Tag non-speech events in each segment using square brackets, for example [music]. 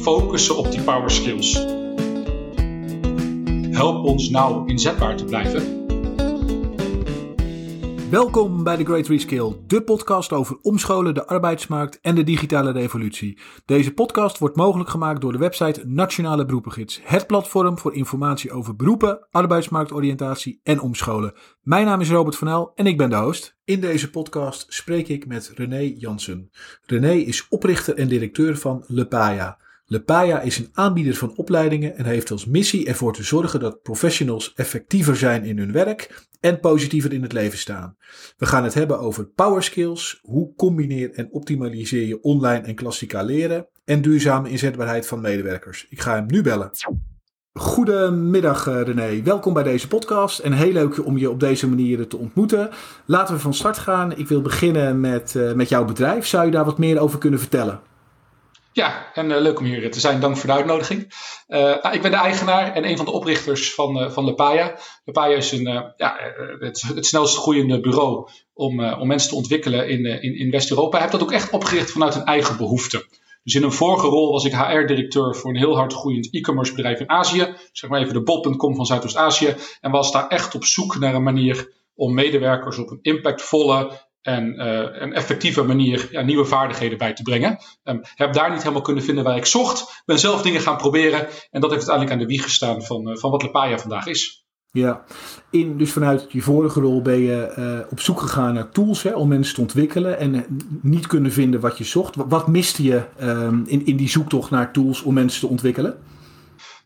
focussen op die power skills. Help ons nou inzetbaar te blijven. Welkom bij de Great Reskill, de podcast over omscholen, de arbeidsmarkt en de digitale revolutie. Deze podcast wordt mogelijk gemaakt door de website Nationale Beroepengids, het platform voor informatie over beroepen, arbeidsmarktoriëntatie en omscholen. Mijn naam is Robert van El en ik ben de host. In deze podcast spreek ik met René Jansen. René is oprichter en directeur van Lepaya. Lepaya is een aanbieder van opleidingen en heeft als missie ervoor te zorgen dat professionals effectiever zijn in hun werk en positiever in het leven staan. We gaan het hebben over power skills, hoe combineer en optimaliseer je online en klassica leren en duurzame inzetbaarheid van medewerkers. Ik ga hem nu bellen. Goedemiddag eh, René, welkom bij deze podcast en heel leuk om je op deze manier te ontmoeten. Laten we van start gaan. Ik wil beginnen met, uh, met jouw bedrijf. Zou je daar wat meer over kunnen vertellen? Ja, en uh, leuk om hier te zijn. Dank voor de uitnodiging. Uh, nou, ik ben de eigenaar en een van de oprichters van, van Lepaya. Lepaya is een, ja, het, het snelst groeiende bureau om, om mensen te ontwikkelen in, in, in West-Europa. Hij heeft dat ook echt opgericht vanuit een eigen behoefte. Dus in een vorige rol was ik HR-directeur voor een heel hard groeiend e-commerce bedrijf in Azië. Zeg maar even de bol.com van Zuidoost-Azië. En was daar echt op zoek naar een manier om medewerkers op een impactvolle en uh, een effectieve manier ja, nieuwe vaardigheden bij te brengen. Um, heb daar niet helemaal kunnen vinden waar ik zocht. Ben zelf dingen gaan proberen en dat heeft uiteindelijk aan de wieg gestaan van, uh, van wat Lepaya vandaag is. Ja, in, dus vanuit je vorige rol ben je uh, op zoek gegaan naar tools hè, om mensen te ontwikkelen en niet kunnen vinden wat je zocht. Wat, wat miste je um, in, in die zoektocht naar tools om mensen te ontwikkelen?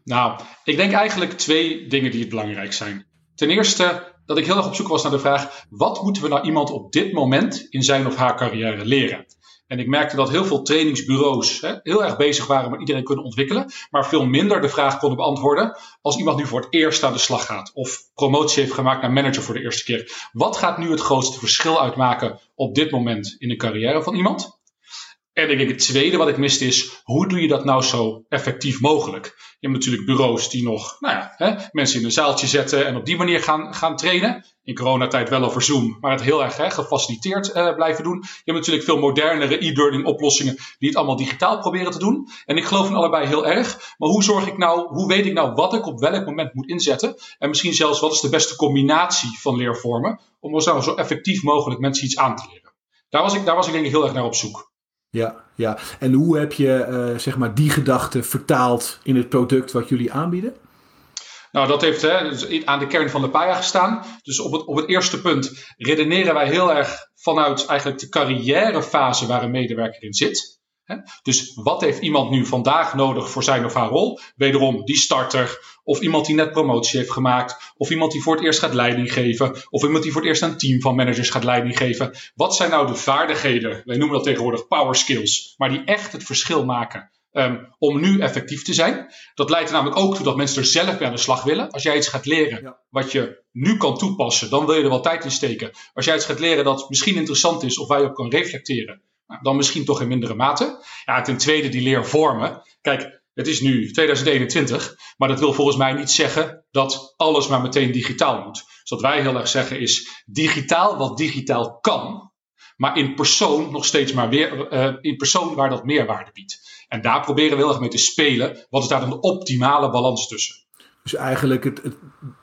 Nou, ik denk eigenlijk twee dingen die het belangrijk zijn. Ten eerste dat ik heel erg op zoek was naar de vraag: wat moeten we nou iemand op dit moment in zijn of haar carrière leren? En ik merkte dat heel veel trainingsbureaus hè, heel erg bezig waren met iedereen kunnen ontwikkelen, maar veel minder de vraag konden beantwoorden als iemand nu voor het eerst aan de slag gaat of promotie heeft gemaakt naar manager voor de eerste keer. Wat gaat nu het grootste verschil uitmaken op dit moment in de carrière van iemand? En ik denk het tweede wat ik miste is, hoe doe je dat nou zo effectief mogelijk? Je hebt natuurlijk bureaus die nog nou ja, hè, mensen in een zaaltje zetten en op die manier gaan, gaan trainen. In coronatijd wel over Zoom, maar het heel erg hè, gefaciliteerd uh, blijven doen. Je hebt natuurlijk veel modernere e-learning oplossingen die het allemaal digitaal proberen te doen. En ik geloof in allebei heel erg. Maar hoe zorg ik nou, hoe weet ik nou wat ik op welk moment moet inzetten? En misschien zelfs wat is de beste combinatie van leervormen om zo, zo effectief mogelijk mensen iets aan te leren? Daar was ik, daar was ik denk ik heel erg naar op zoek. Ja, ja. En hoe heb je uh, zeg maar die gedachte vertaald in het product wat jullie aanbieden? Nou, dat heeft hè, dus aan de kern van de PAIA gestaan. Dus op het, op het eerste punt redeneren wij heel erg vanuit eigenlijk de carrièrefase waar een medewerker in zit. Dus wat heeft iemand nu vandaag nodig voor zijn of haar rol? Wederom die starter, of iemand die net promotie heeft gemaakt, of iemand die voor het eerst gaat leiding geven, of iemand die voor het eerst een team van managers gaat leiding geven. Wat zijn nou de vaardigheden, wij noemen dat tegenwoordig power skills, maar die echt het verschil maken um, om nu effectief te zijn? Dat leidt er namelijk ook toe dat mensen er zelf mee aan de slag willen. Als jij iets gaat leren wat je nu kan toepassen, dan wil je er wel tijd in steken. Als jij iets gaat leren dat misschien interessant is of waar je op kan reflecteren, nou, dan misschien toch in mindere mate. Ja, ten tweede die leervormen. Kijk, het is nu 2021, maar dat wil volgens mij niet zeggen dat alles maar meteen digitaal moet. Dus wat wij heel erg zeggen is digitaal wat digitaal kan, maar in persoon nog steeds maar weer, uh, in persoon waar dat meerwaarde biedt. En daar proberen we heel erg mee te spelen. Wat is daar dan de optimale balans tussen? Dus eigenlijk het, het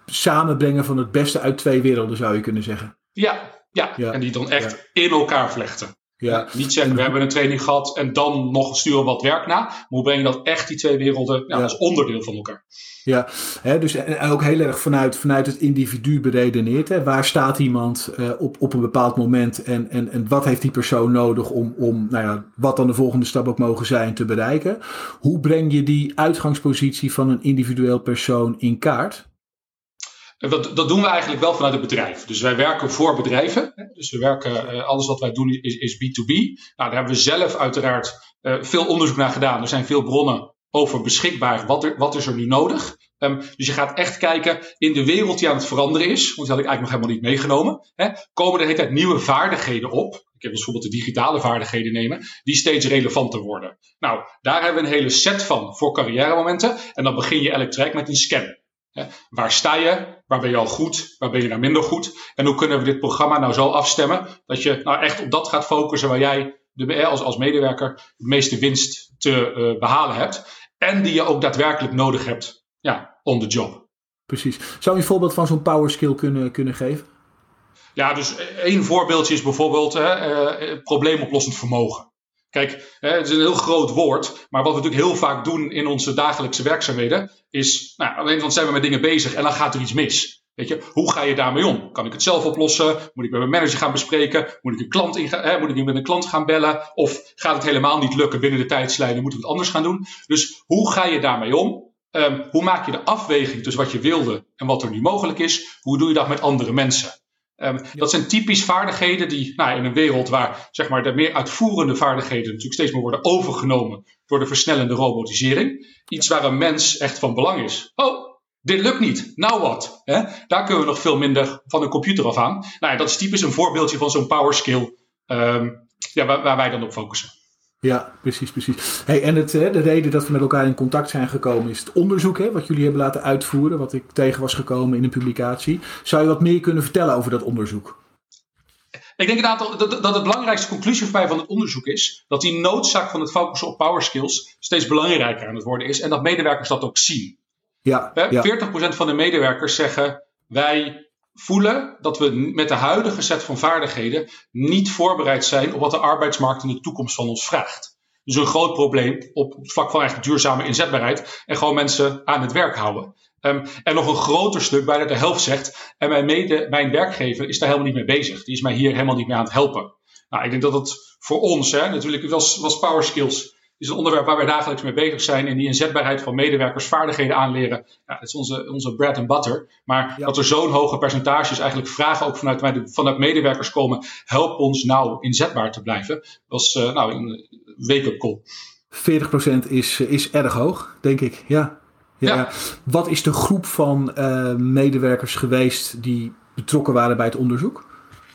samenbrengen van het beste uit twee werelden zou je kunnen zeggen. Ja, ja. ja. en die dan echt in elkaar vlechten. Ja. Niet zeggen, we hebben een training gehad en dan nog sturen wat werk na. Maar hoe breng je dat echt, die twee werelden, ja, als onderdeel van elkaar? Ja, hè, dus en ook heel erg vanuit, vanuit het individu beredeneerd. Hè. Waar staat iemand uh, op, op een bepaald moment en, en, en wat heeft die persoon nodig om, om nou ja, wat dan de volgende stap ook mogen zijn te bereiken? Hoe breng je die uitgangspositie van een individueel persoon in kaart? Dat, dat doen we eigenlijk wel vanuit het bedrijf. Dus wij werken voor bedrijven. Dus we werken, uh, alles wat wij doen is, is B2B. Nou, daar hebben we zelf uiteraard uh, veel onderzoek naar gedaan. Er zijn veel bronnen over beschikbaar. Wat, er, wat is er nu nodig? Um, dus je gaat echt kijken in de wereld die aan het veranderen is. Want die had ik eigenlijk nog helemaal niet meegenomen. Hè, komen er de hele tijd nieuwe vaardigheden op. Ik heb bijvoorbeeld de digitale vaardigheden nemen. Die steeds relevanter worden. Nou, daar hebben we een hele set van voor carrière momenten. En dan begin je elk traject met een scan. Waar sta je? Waar ben je al goed? Waar ben je nou minder goed? En hoe kunnen we dit programma nou zo afstemmen dat je nou echt op dat gaat focussen waar jij de, als, als medewerker de meeste winst te uh, behalen hebt. en die je ook daadwerkelijk nodig hebt ja, on the job. Precies. Zou je een voorbeeld van zo'n power skill kunnen, kunnen geven? Ja, dus één voorbeeldje is bijvoorbeeld hè, uh, probleemoplossend vermogen. Kijk, het is een heel groot woord, maar wat we natuurlijk heel vaak doen in onze dagelijkse werkzaamheden is, nou, aan de zijn we met dingen bezig en dan gaat er iets mis. Weet je, hoe ga je daarmee om? Kan ik het zelf oplossen? Moet ik met mijn manager gaan bespreken? Moet ik, een klant in, hè, moet ik met een klant gaan bellen? Of gaat het helemaal niet lukken binnen de tijdslijnen? Moeten we het anders gaan doen? Dus hoe ga je daarmee om? Um, hoe maak je de afweging tussen wat je wilde en wat er nu mogelijk is? Hoe doe je dat met andere mensen? Um, Dat zijn typisch vaardigheden die nou, in een wereld waar zeg maar, de meer uitvoerende vaardigheden natuurlijk steeds meer worden overgenomen door de versnellende robotisering. Iets waar een mens echt van belang is. Oh, dit lukt niet. Nou wat? Hè? Daar kunnen we nog veel minder van een computer af aan. Nou ja, dat is typisch een voorbeeldje van zo'n power skill um, ja, waar, waar wij dan op focussen. Ja, precies, precies. Hey, en het, de reden dat we met elkaar in contact zijn gekomen is het onderzoek hè, wat jullie hebben laten uitvoeren, wat ik tegen was gekomen in een publicatie. Zou je wat meer kunnen vertellen over dat onderzoek? Ik denk inderdaad dat, dat het belangrijkste conclusie voor mij van het onderzoek is dat die noodzaak van het focussen op power skills steeds belangrijker aan het worden is en dat medewerkers dat ook zien. Ja, ja. 40% van de medewerkers zeggen wij voelen dat we met de huidige set van vaardigheden niet voorbereid zijn op wat de arbeidsmarkt in de toekomst van ons vraagt. Dus een groot probleem op het vlak van eigenlijk duurzame inzetbaarheid en gewoon mensen aan het werk houden. Um, en nog een groter stuk, bijna de helft zegt, en mijn, mede, mijn werkgever is daar helemaal niet mee bezig. Die is mij hier helemaal niet mee aan het helpen. Nou, ik denk dat het voor ons, hè, natuurlijk was, was Power Skills is een onderwerp waar wij dagelijks mee bezig zijn. En die inzetbaarheid van medewerkers, vaardigheden aanleren. Ja, dat is onze, onze bread and butter. Maar dat er zo'n hoge percentages eigenlijk vragen ook vanuit, vanuit medewerkers komen. Help ons nou inzetbaar te blijven. was uh, nou een wake-up call. 40% is, is erg hoog, denk ik. Ja. Ja. ja. Wat is de groep van uh, medewerkers geweest die betrokken waren bij het onderzoek?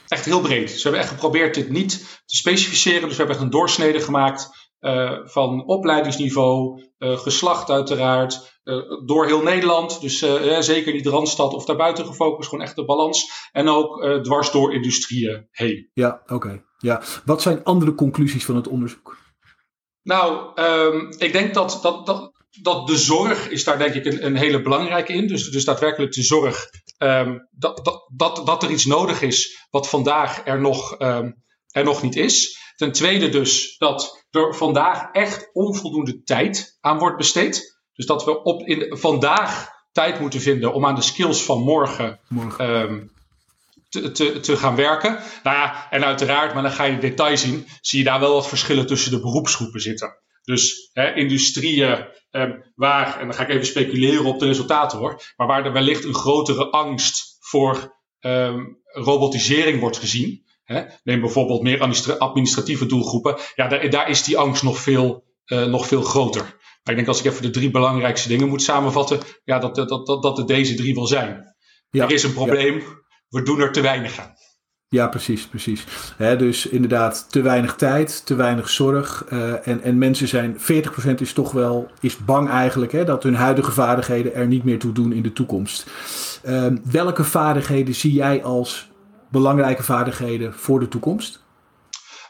Echt heel breed. Ze hebben echt geprobeerd dit niet te specificeren. Dus we hebben echt een doorsnede gemaakt uh, van opleidingsniveau, uh, geslacht uiteraard, uh, door heel Nederland. Dus zeker niet Randstad of daarbuiten gefocust, gewoon echt de balans. En ook dwars door industrieën heen. Ja, oké. Ja. Wat zijn andere conclusies van het onderzoek? Nou, um, ik denk dat, dat, dat, dat de zorg is daar denk ik een, een hele belangrijke in. Dus, dus daadwerkelijk de zorg um, dat, dat, dat, dat er iets nodig is wat vandaag er nog, um, er nog niet is. Ten tweede dus dat er vandaag echt onvoldoende tijd aan wordt besteed. Dus dat we op in, vandaag tijd moeten vinden om aan de skills van morgen, morgen. Um, te, te, te, gaan werken. Nou ja, en uiteraard, maar dan ga je de detail zien, zie je daar wel wat verschillen tussen de beroepsgroepen zitten. Dus hè, industrieën um, waar, en dan ga ik even speculeren op de resultaten hoor, maar waar er wellicht een grotere angst voor um, robotisering wordt gezien. Hè? Neem bijvoorbeeld meer administratieve doelgroepen. Ja, daar, daar is die angst nog veel, uh, nog veel groter. Maar ik denk als ik even de drie belangrijkste dingen moet samenvatten, ja, dat, dat, dat, dat het deze drie wel zijn. Ja, er is een probleem, ja. we doen er te weinig aan. Ja, precies, precies. dus inderdaad, te weinig tijd, te weinig zorg. Uh, en, en mensen zijn, 40% is toch wel, is bang eigenlijk, hè, dat hun huidige vaardigheden er niet meer toe doen in de toekomst. Uh, welke vaardigheden zie jij als belangrijke vaardigheden voor de toekomst?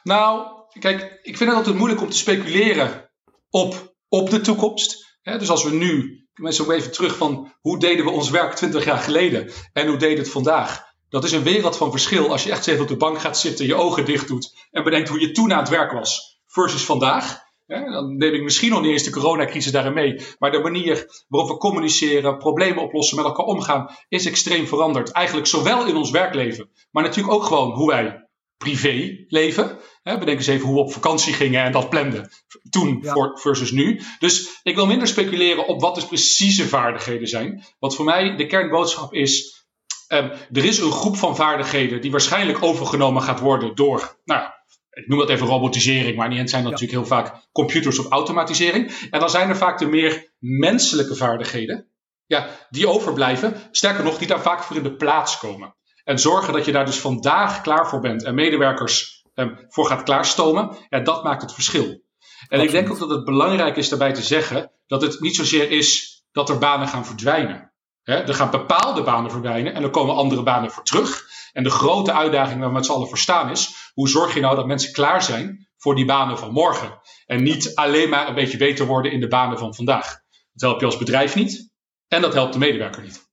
Nou, kijk, ik vind het altijd moeilijk om te speculeren op, op de toekomst. dus als we nu, mensen ook even terug van hoe deden we ons werk 20 jaar geleden en hoe deed het vandaag. Dat is een wereld van verschil als je echt even op de bank gaat zitten, je ogen dicht doet en bedenkt hoe je toen aan het werk was versus vandaag. Dan neem ik misschien nog niet eens de coronacrisis daarin mee. Maar de manier waarop we communiceren, problemen oplossen, met elkaar omgaan, is extreem veranderd. Eigenlijk zowel in ons werkleven, maar natuurlijk ook gewoon hoe wij privé leven. bedenk eens even hoe we op vakantie gingen en dat planden. Toen versus nu. Dus ik wil minder speculeren op wat de precieze vaardigheden zijn. Wat voor mij de kernboodschap is. Um, er is een groep van vaardigheden die waarschijnlijk overgenomen gaat worden door, nou, ik noem dat even robotisering, maar in die zijn dat natuurlijk heel vaak computers of automatisering. En dan zijn er vaak de meer menselijke vaardigheden, ja, die overblijven. Sterker nog, die daar vaak voor in de plaats komen. En zorgen dat je daar dus vandaag klaar voor bent en medewerkers um, voor gaat klaarstomen, ja, dat maakt het verschil. En Absoluut. ik denk ook dat het belangrijk is daarbij te zeggen dat het niet zozeer is dat er banen gaan verdwijnen. He, er gaan bepaalde banen verdwijnen en er komen andere banen voor terug. En de grote uitdaging waar we met z'n allen voor staan is: hoe zorg je nou dat mensen klaar zijn voor die banen van morgen. En niet alleen maar een beetje beter worden in de banen van vandaag. Dat helpt je als bedrijf niet en dat helpt de medewerker niet.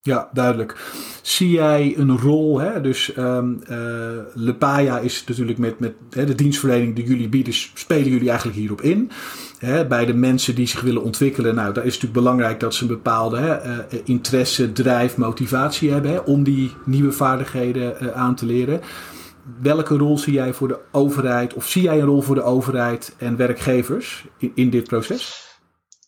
Ja, duidelijk. Zie jij een rol, hè? dus um, uh, Lepaya is natuurlijk met, met hè, de dienstverlening die jullie bieden, spelen jullie eigenlijk hierop in. Bij de mensen die zich willen ontwikkelen, nou, daar is natuurlijk belangrijk dat ze een bepaalde uh, interesse, drijf, motivatie hebben om die nieuwe vaardigheden uh, aan te leren. Welke rol zie jij voor de overheid, of zie jij een rol voor de overheid en werkgevers in dit proces?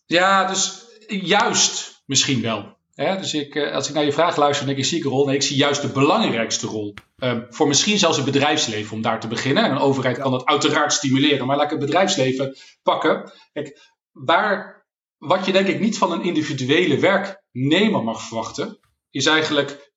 Ja, dus juist misschien wel dus ik, eh, als ik naar je vraag luister, denk ik, zie ik een rol. Nee, ik zie juist de belangrijkste rol. Um, voor misschien zelfs het bedrijfsleven om daar te beginnen. En een overheid kan dat uiteraard stimuleren. Maar laat ik het bedrijfsleven pakken. Kijk, waar, wat je denk ik niet van een individuele werknemer mag verwachten, is eigenlijk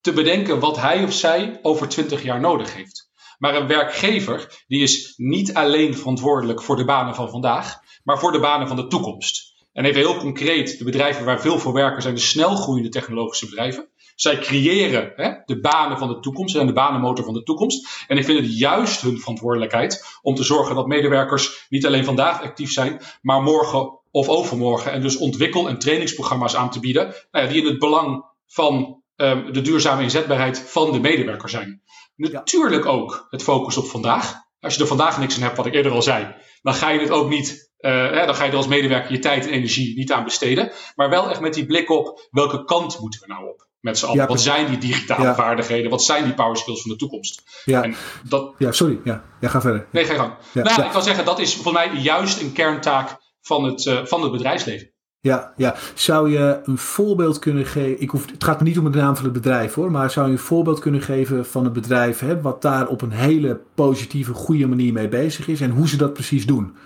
te bedenken wat hij of zij over 20 jaar nodig heeft. Maar een werkgever, die is niet alleen verantwoordelijk voor de banen van vandaag, maar voor de banen van de toekomst. En even heel concreet, de bedrijven waar veel voor werken zijn de snelgroeiende technologische bedrijven. Zij creëren hè, de banen van de toekomst en de banenmotor van de toekomst. En ik vind het juist hun verantwoordelijkheid om te zorgen dat medewerkers niet alleen vandaag actief zijn, maar morgen of overmorgen. En dus ontwikkel- en trainingsprogramma's aan te bieden nou ja, die in het belang van um, de duurzame inzetbaarheid van de medewerker zijn. Natuurlijk ook het focus op vandaag. Als je er vandaag niks aan hebt, wat ik eerder al zei, dan ga je het ook niet uh, dan ga je er als medewerker je tijd en energie niet aan besteden. Maar wel echt met die blik op welke kant moeten we nou op met z'n allen. wat zijn die digitale vaardigheden? Wat zijn die power skills van de toekomst? Ja, en dat... ja sorry. Ja. ja, ga verder. Nee, ga gang. nou, ik kan zeggen, dat is voor mij juist een kerntaak van het, uh, van het bedrijfsleven. Ja, ja, zou je een voorbeeld kunnen geven? Ik hoef, het gaat me niet om de naam van het bedrijf hoor, maar zou je een voorbeeld kunnen geven van een bedrijf hè, wat daar op een hele positieve, goede manier mee bezig is en hoe ze dat precies doen?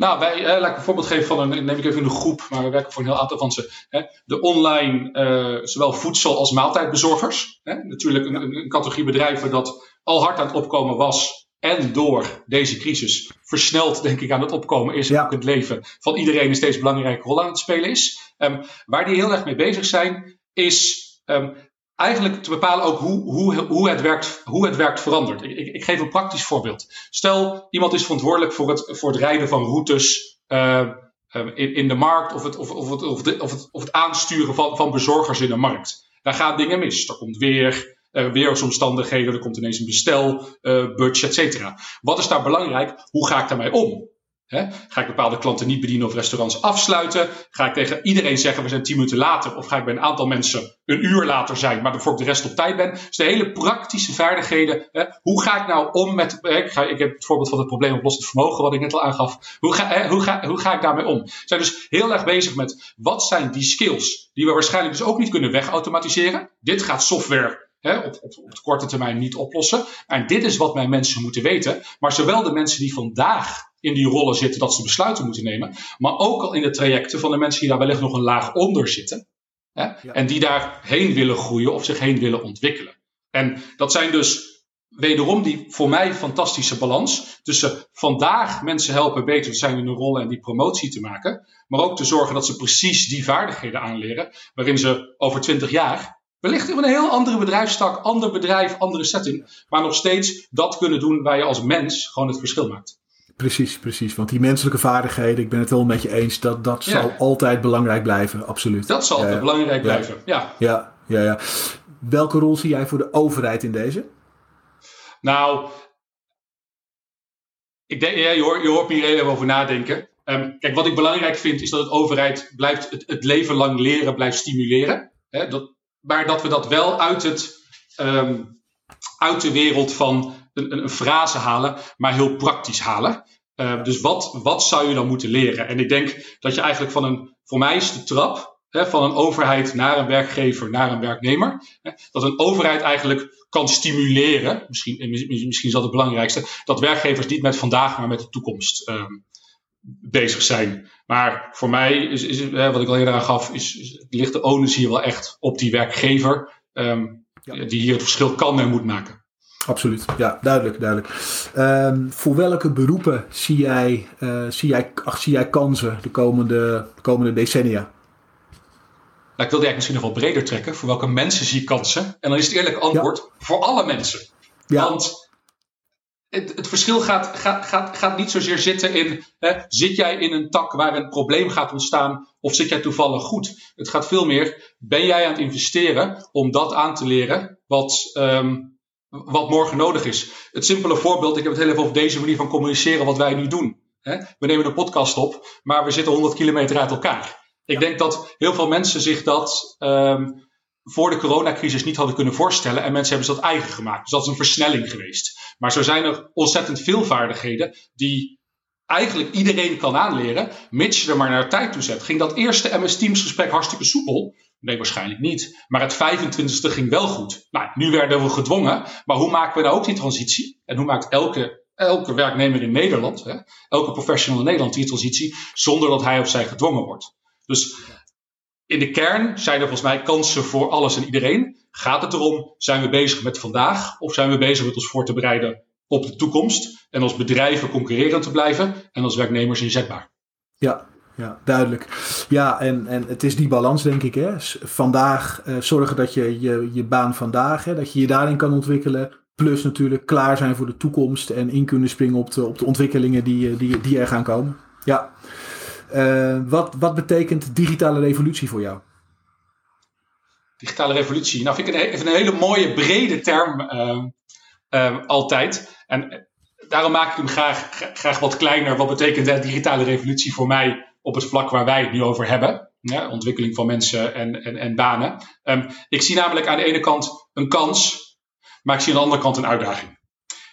Nou, wij, eh, laat ik een voorbeeld geven van een, neem ik even in de groep, maar we werken voor een heel aantal van ze. Hè, de online, uh, zowel voedsel- als maaltijdbezorgers. Hè, natuurlijk een, een, categorie bedrijven dat al hard aan het opkomen was. En door deze crisis versneld, denk ik, aan het opkomen is. Ja. Ook het leven van iedereen een steeds belangrijke rol aan het spelen is. Um, waar die heel erg mee bezig zijn, is um, eigenlijk te bepalen ook hoe, hoe, hoe, het, werkt, hoe het werkt verandert. Ik, ik, geef een praktisch voorbeeld. Stel, iemand is verantwoordelijk voor het, voor het rijden van routes uh, in, in de markt of het, of, of, het, of, of, het, of het aansturen van, van bezorgers in de markt. Daar gaan dingen mis. Er komt weer, uh, weersomstandigheden, er komt ineens een bestel, uh, budget, et cetera. Wat is daar belangrijk? Hoe ga ik daarmee om? Ga ik bepaalde klanten niet bedienen of restaurants afsluiten? Ga ik tegen iedereen zeggen we zijn tien minuten later? Of ga ik bij een aantal mensen een uur later zijn, maar voor ik de rest op tijd ben? Dus de hele praktische vaardigheden. Hoe ga ik nou om met. Ik, ga, ik heb het voorbeeld van het probleem oplossend vermogen, wat ik net al aangaf. Hoe ga, hoe ga, hoe ga ik daarmee om? We zijn dus heel erg bezig met wat zijn die skills die we waarschijnlijk dus ook niet kunnen wegautomatiseren. Dit gaat software op, op, op, de korte termijn niet oplossen. En dit is wat mijn mensen moeten weten. Maar zowel de mensen die vandaag in die rollen zitten dat ze besluiten moeten nemen. Maar ook al in de trajecten van de mensen die daar wellicht nog een laag onder zitten. Hè, En die daarheen willen groeien of zich heen willen ontwikkelen. En dat zijn dus wederom die voor mij fantastische balans tussen vandaag mensen helpen beter te zijn in hun rollen en die promotie te maken. Maar ook te zorgen dat ze precies die vaardigheden aanleren waarin ze over twintig jaar wellicht in een heel andere bedrijfstak, ander bedrijf, andere setting, maar nog steeds dat kunnen doen waar je als mens gewoon het verschil maakt. Precies, precies. Want die menselijke vaardigheden, ik ben het wel met je eens, dat, dat zal altijd belangrijk blijven, absoluut. Dat zal altijd belangrijk blijven, ja. ja. Ja, ja, Welke rol zie jij voor de overheid in deze? Nou, ik denk, ja, je, hoort, je hoort me hier even over nadenken. Um, kijk, wat ik belangrijk vind, is dat de overheid blijft het, het leven lang leren, blijft stimuleren. Hè, dat, maar dat we dat wel uit, het, um, uit de wereld van een, een, frase halen, maar heel praktisch halen. Uh, dus wat, wat zou je dan moeten leren? En ik denk dat je eigenlijk van een, voor mij is de trap hè, van een overheid naar een werkgever, naar een werknemer, hè, dat een overheid eigenlijk kan stimuleren, misschien, misschien is dat het belangrijkste, dat werkgevers niet met vandaag, maar met de toekomst um, bezig zijn. Maar voor mij is, is hè, wat ik al eerder aan gaf, is, is, ligt de onus hier wel echt op die werkgever, um, ja. die hier het verschil kan en moet maken. Absoluut, ja, duidelijk, duidelijk. Um, voor welke beroepen zie jij, uh, zie, jij, ach, zie jij kansen de komende, de komende decennia? Nou, ik wilde eigenlijk misschien nog wel breder trekken. Voor welke mensen zie je kansen? En dan is het eerlijke antwoord: voor alle mensen. Ja. Want het, het, verschil gaat, gaat, gaat, gaat niet zozeer zitten in, hè, zit jij in een tak waar een probleem gaat ontstaan of zit jij toevallig goed? Het gaat veel meer, ben jij aan het investeren om dat aan te leren wat, um, wat morgen nodig is? Het simpele voorbeeld, ik heb het heel even over deze manier van communiceren wat wij nu doen. We nemen een podcast op, maar we zitten 100 kilometer uit elkaar. Ik denk dat heel veel mensen zich dat um, voor de coronacrisis niet hadden kunnen voorstellen. En mensen hebben ze dat eigen gemaakt. Dus dat is een versnelling geweest. Maar zo zijn er ontzettend veel vaardigheden die eigenlijk iedereen kan aanleren, mits je er maar naar tijd toe zet. Ging dat eerste MS Teams gesprek hartstikke soepel? Nee, waarschijnlijk niet. Maar het 25e ging wel goed. Nou, nu werden we gedwongen. Maar hoe maken we nou ook die transitie? En hoe maakt elke, elke werknemer in Nederland, hè, elke professional in Nederland die transitie, zonder dat hij of zij gedwongen wordt? Dus in de kern zijn er volgens mij kansen voor alles en iedereen. Gaat het erom, zijn we bezig met vandaag of zijn we bezig met ons voor te bereiden op de toekomst? En als bedrijven concurrerend te blijven en als werknemers inzetbaar. Ja, ja, duidelijk. Ja, en, en het is die balans, denk ik. Hè. Vandaag uh, zorgen dat je, je je baan vandaag, hè, dat je je daarin kan ontwikkelen. Plus natuurlijk klaar zijn voor de toekomst en in kunnen springen op de, op de ontwikkelingen die, die, die er gaan komen. Ja. Uh, wat, wat betekent digitale revolutie voor jou? Digitale revolutie. Nou, vind ik een, een hele mooie, brede term uh, uh, altijd. En daarom maak ik hem graag, graag wat kleiner. Wat betekent de digitale revolutie voor mij op het vlak waar wij het nu over hebben? Ontwikkeling van mensen en, en, en banen. Um, ik zie namelijk aan de ene kant een kans, maar ik zie aan de andere kant een uitdaging.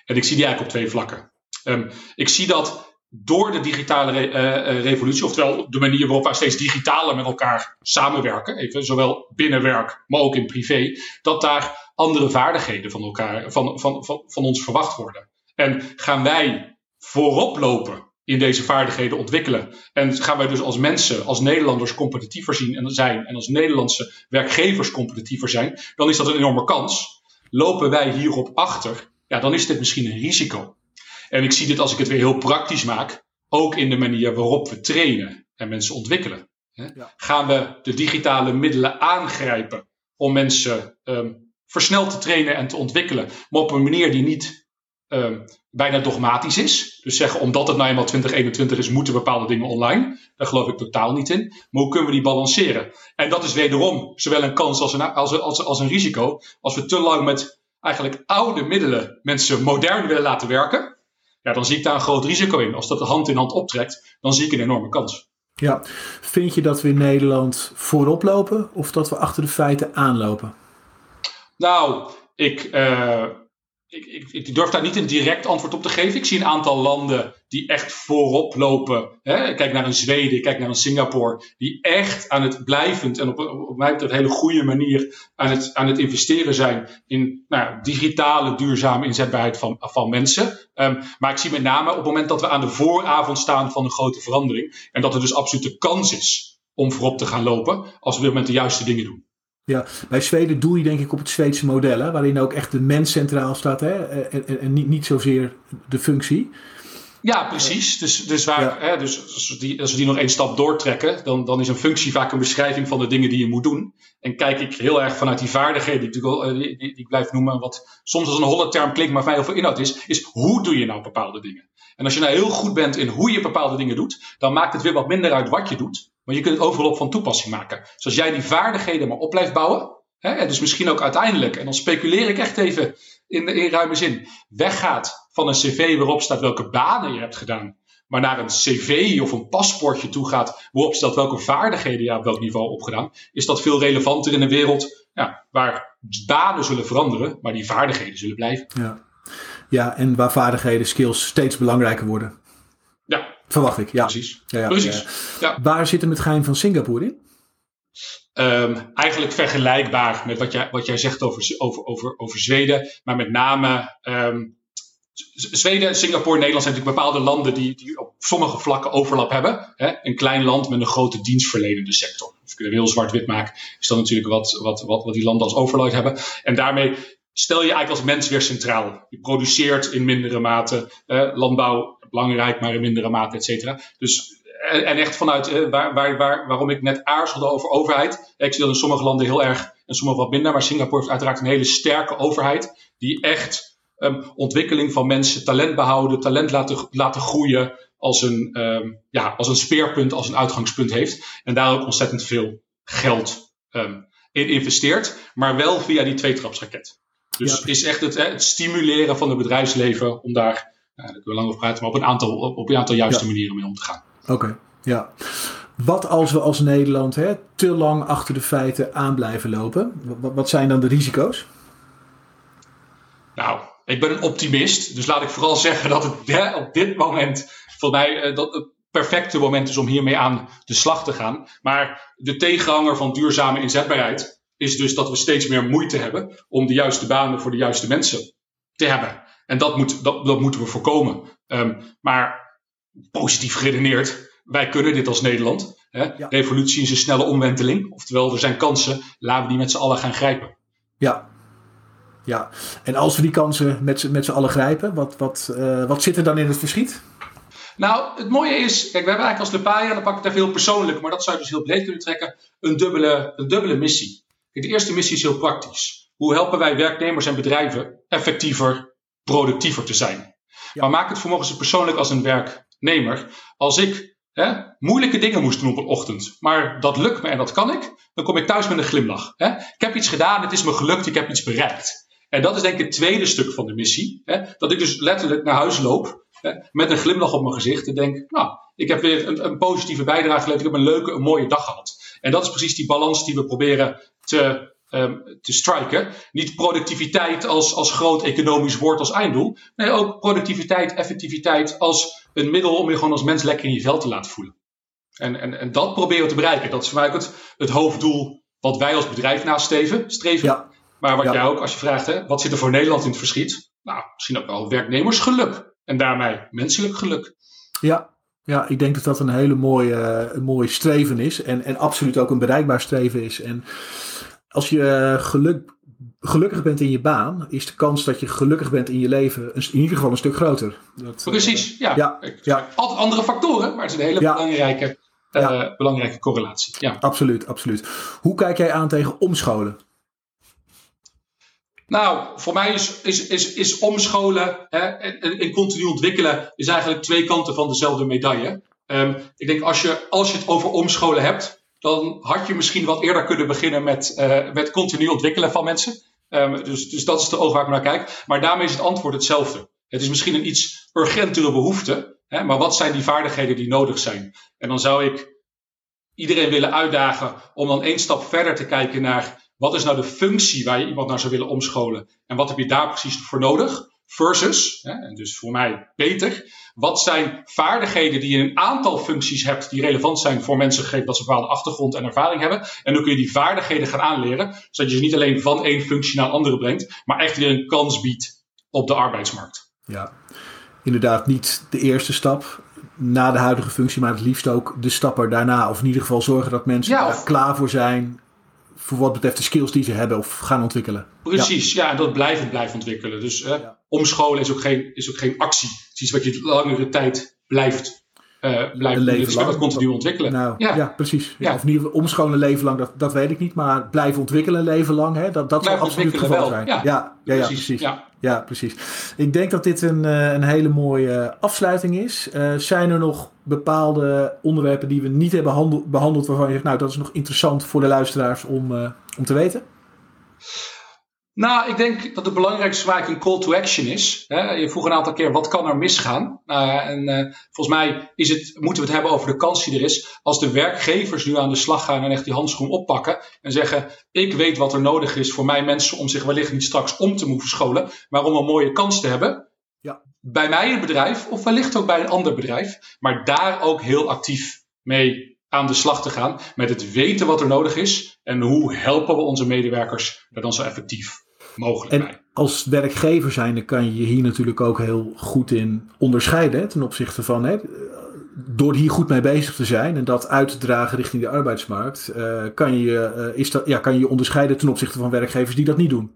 En ik zie die eigenlijk op twee vlakken. Um, ik zie dat door de digitale re uh, revolutie, oftewel de manier waarop wij steeds digitaler met elkaar samenwerken, even, zowel binnen werk, maar ook in privé, dat daar andere vaardigheden van, elkaar, van, van, van, van ons verwacht worden. En gaan wij voorop lopen in deze vaardigheden ontwikkelen. En gaan wij dus als mensen, als Nederlanders competitiever zien en zijn en als Nederlandse werkgevers competitiever zijn, dan is dat een enorme kans. Lopen wij hierop achter, ja, dan is dit misschien een risico. En ik zie dit als ik het weer heel praktisch maak, ook in de manier waarop we trainen en mensen ontwikkelen. Ja. Gaan we de digitale middelen aangrijpen om mensen um, versneld te trainen en te ontwikkelen, maar op een manier die niet um, bijna dogmatisch is. Dus zeggen, omdat het nou eenmaal 2021 is, moeten bepaalde dingen online. Daar geloof ik totaal niet in. Maar hoe kunnen we die balanceren? En dat is wederom zowel een kans als een, als, als, als een risico. Als we te lang met eigenlijk oude middelen mensen modern willen laten werken, ja, dan zie ik daar een groot risico in. Als dat de hand in hand optrekt, dan zie ik een enorme kans. Ja, vind je dat we in Nederland voorop lopen of dat we achter de feiten aanlopen? Nou, ik, uh, ik, ik, ik, durf daar niet een direct antwoord op te geven. Ik zie een aantal landen die echt voorop lopen. Hè? Kijk naar een Zweden, kijk naar een Singapore. Die echt aan het blijvend en op, op mij een hele goede manier aan het, aan het investeren zijn in nou, digitale duurzame inzetbaarheid van, van mensen. Um, maar ik zie met name op het moment dat we aan de vooravond staan van een grote verandering. En dat er dus absoluut de kans is om voorop te gaan lopen als we op dit moment de juiste dingen doen. Ja, bij Zweden doe je denk ik op het Zweedse model, hè, waarin ook echt de mens centraal staat hè, en, en, en niet, niet zozeer de functie. Ja, precies. Dus, dus, waar, hè, dus als, we die, als we die nog één stap doortrekken, dan, dan is een functie vaak een beschrijving van de dingen die je moet doen. En kijk ik heel erg vanuit die vaardigheden die, ik, die, die, die ik blijf noemen, wat soms als een holle term klinkt, maar heel veel inhoud is, is hoe doe je nou bepaalde dingen? En als je nou heel goed bent in hoe je bepaalde dingen doet, dan maakt het weer wat minder uit wat je doet. Maar je kunt het overal op van toepassing maken. Dus als jij die vaardigheden maar op blijft bouwen, hè, en dus misschien ook uiteindelijk, en dan speculeer ik echt even in, in ruime zin, weggaat van een cv waarop staat welke banen je hebt gedaan, maar naar een cv of een paspoortje toe gaat waarop staat welke vaardigheden je op welk niveau opgedaan, is dat veel relevanter in een wereld ja, waar banen zullen veranderen, maar die vaardigheden zullen blijven. Ja. ja, en waar vaardigheden, skills steeds belangrijker worden. Verwacht ik, ja. Precies. Ja, ja, Precies. Ja. Waar zit hem het geheim van Singapore in? Um, eigenlijk vergelijkbaar met wat jij, wat jij zegt over, over, over, over Zweden. Maar met name um, Zweden, Singapore, Nederland zijn natuurlijk bepaalde landen die, die op sommige vlakken overlap hebben. Hè? Een klein land met een grote dienstverlenende sector. Als ik het heel zwart-wit maak, is dat natuurlijk wat, wat, wat, wat die landen als overlap hebben. En daarmee stel je eigenlijk als mens weer centraal. Je produceert in mindere mate. Eh, landbouw belangrijk, maar in mindere mate, et cetera. Dus, en, en echt vanuit eh, waar, waar, waar, waarom ik net aarzelde over overheid. Ik zie dat in sommige landen heel erg en sommige wat minder. Maar Singapore heeft uiteraard een hele sterke overheid. Die echt ehm, ontwikkeling van mensen, talent behouden, talent laten, laten groeien als een, ehm, ja, als een speerpunt, als een uitgangspunt heeft. En daar ook ontzettend veel geld um, in investeert, maar wel via die tweetrapsraket. Dus is echt het, het, stimuleren van het bedrijfsleven om daar, daar kunnen we lang over praten, maar op een aantal, op een aantal juiste manieren mee om te gaan. Oké, ja. Wat als we als Nederland hè, te lang achter de feiten aan blijven lopen? Wat, zijn dan de risico's? Nou, ik ben een optimist. Dus laat ik vooral [laughs] zeggen dat het op dit moment voor mij uh, dat het perfecte moment is om hiermee aan de slag te gaan. Maar de tegenhanger van duurzame inzetbaarheid is dus dat we steeds meer moeite hebben om de juiste banen voor de juiste mensen te hebben. En dat, moet, dat, dat moeten we voorkomen. Um, maar positief geredeneerd, wij kunnen dit als Nederland. Hè? Revolutie is een snelle omwenteling. Oftewel, er zijn kansen. Laten we die met z'n allen gaan grijpen. Ja. Ja, en als we die kansen met, met z'n allen grijpen, wat, wat, uh, wat zit er dan in het verschiet? Nou, het mooie is, kijk, we hebben eigenlijk als Lepaya, dan pak ik het even heel persoonlijk, maar dat zou je dus heel breed kunnen trekken, een dubbele, een dubbele missie. Kijk, de eerste missie is heel praktisch. Hoe helpen wij werknemers en bedrijven effectiever, productiever te zijn? Maar maak het vermogens persoonlijk als een werknemer. Als ik hè, moeilijke dingen moest doen op een ochtend, maar dat lukt me en dat kan ik, dan kom ik thuis met een glimlach. Hè? Ik heb iets gedaan, het is me gelukt, ik heb iets bereikt. En dat is denk ik het tweede stuk van de missie. Hè? Dat ik dus letterlijk naar huis loop hè, met een glimlach op mijn gezicht en denk, nou, ik heb weer een, een positieve bijdrage geleverd, ik heb een leuke, een mooie dag gehad. En dat is precies die balans die we proberen te, um, te striken. Niet productiviteit als, als groot economisch woord als einddoel. Nee, ook productiviteit, effectiviteit als een middel om je gewoon als mens lekker in je vel te laten voelen. En, en, en dat proberen we te bereiken. Dat is voor mij ook het, het hoofddoel wat wij als bedrijf nastreven. Streven. Ja. Maar wat jij ook, als je vraagt, hè, wat zit er voor Nederland in het verschiet? Nou, misschien ook wel werknemersgeluk. En daarmee menselijk geluk. Ja, ja, ik denk dat dat een hele mooie, een mooie streven is. En, en absoluut ook een bereikbaar streven is. En als je eh, geluk, gelukkig bent in je baan, is de kans dat je gelukkig bent in je leven in ieder geval een stuk groter. Dat, Precies, ja. ja, ja. Altijd andere factoren, maar het is een hele belangrijke, uh, belangrijke correlatie. Ja. Absoluut, absoluut. Hoe kijk jij aan tegen omscholen? Nou, voor mij is, is, is, is omscholen hè, en, en, continu ontwikkelen is eigenlijk twee kanten van dezelfde medaille. Um, ik denk als je, als je het over omscholen hebt, dan had je misschien wat eerder kunnen beginnen met, uh, met continu ontwikkelen van mensen. Um, dus, dus dat is de oog waar ik naar kijk. Maar daarmee is het antwoord hetzelfde. Het is misschien een iets urgentere behoefte, hè, maar wat zijn die vaardigheden die nodig zijn? En dan zou ik iedereen willen uitdagen om dan één stap verder te kijken naar wat is nou de functie waar je iemand naar zou willen omscholen en wat heb je daar precies voor nodig? Versus, hè, en dus voor mij beter, wat zijn vaardigheden die je in een aantal functies hebt die relevant zijn voor mensen, gegeven dat ze een bepaalde achtergrond en ervaring hebben. En dan kun je die vaardigheden gaan aanleren, zodat je ze niet alleen van één functie naar een andere brengt, maar echt weer een kans biedt op de arbeidsmarkt. Ja, inderdaad niet de eerste stap na de huidige functie, maar het liefst ook de stap er daarna. Of in ieder geval zorgen dat mensen ja, of, klaar voor zijn voor wat betreft de skills die ze hebben of gaan ontwikkelen. Precies, ja, en dat blijven blijven ontwikkelen. Dus uh, omscholen is ook, geen, is ook geen actie. Het is iets wat je langere tijd blijft uh, blijven leven lang. continu ontwikkelen. Nou, ja. ja. precies. Ja. Of in ieder geval omscholen leven lang, dat, dat weet ik niet. Maar blijven ontwikkelen leven lang, hè, dat, dat zal absoluut het geval zijn. Ja, ja, ja, ja precies. Ja. precies. Ik denk dat dit een, uh, een hele mooie afsluiting is. Uh, zijn er nog bepaalde onderwerpen die we niet hebben behandeld waarvan je zegt, nou dat is nog interessant voor de luisteraars om, om te weten? Nou, ik denk dat het belangrijkste vaak een call to action is. Hè? Je vroeg een aantal keer, wat kan er misgaan? Uh, en uh, volgens mij is het, moeten we het hebben over de kans die er is. Als de werkgevers nu aan de slag gaan en echt die handschoen oppakken. En zeggen, ik weet wat er nodig is voor mijn mensen om zich wellicht niet straks om te moeten scholen. Maar om een mooie kans te hebben. Ja. Bij mij een bedrijf of wellicht ook bij een ander bedrijf. Maar daar ook heel actief mee aan de slag te gaan. Met het weten wat er nodig is. En hoe helpen we onze medewerkers er dan zo effectief mogelijk en Als werkgever zijnde kan je je hier natuurlijk ook heel goed in onderscheiden ten opzichte van. Hè, door hier goed mee bezig te zijn en dat uit te dragen richting de arbeidsmarkt, uh, kan, je, uh, is dat, ja, kan je je onderscheiden ten opzichte van werkgevers die dat niet doen.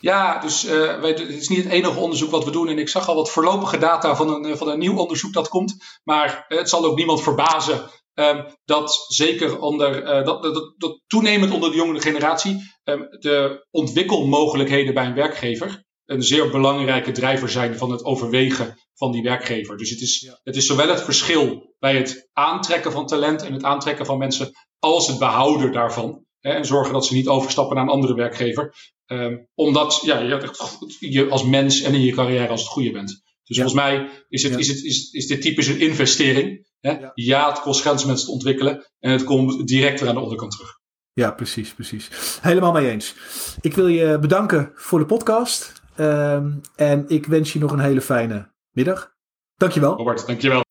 Ja, dus uh, het is niet het enige onderzoek wat we doen. En ik zag al wat voorlopige data van een, van een nieuw onderzoek dat komt. Maar het zal ook niemand verbazen Um, dat zeker onder, uh, dat, dat, dat, toenemend onder de jongere generatie de ontwikkelmogelijkheden bij een werkgever een zeer belangrijke drijver zijn van het overwegen van die werkgever. Dus het is, het is zowel het verschil bij het aantrekken van talent en het aantrekken van mensen, als het behouden daarvan. Hè, en zorgen dat ze niet overstappen naar een andere werkgever. Ehm, omdat ja, je, je als mens en in je carrière als het goede bent. Dus volgens mij is, het, is, het, is, is dit typisch een investering. Hè? Ja. ja. het kost geld om mensen te ontwikkelen. En het komt direct weer aan de onderkant terug. Ja, precies, precies. Helemaal mee eens. Ik wil je bedanken voor de podcast. Ehm, en ik wens je nog een hele fijne middag. Dankjewel. Robert, dankjewel.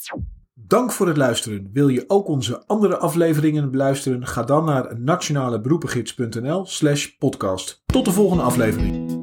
Dank voor het luisteren. Wil je ook onze andere afleveringen beluisteren? Ga dan naar nationaleberoepengids.nl slash podcast. Tot de volgende aflevering.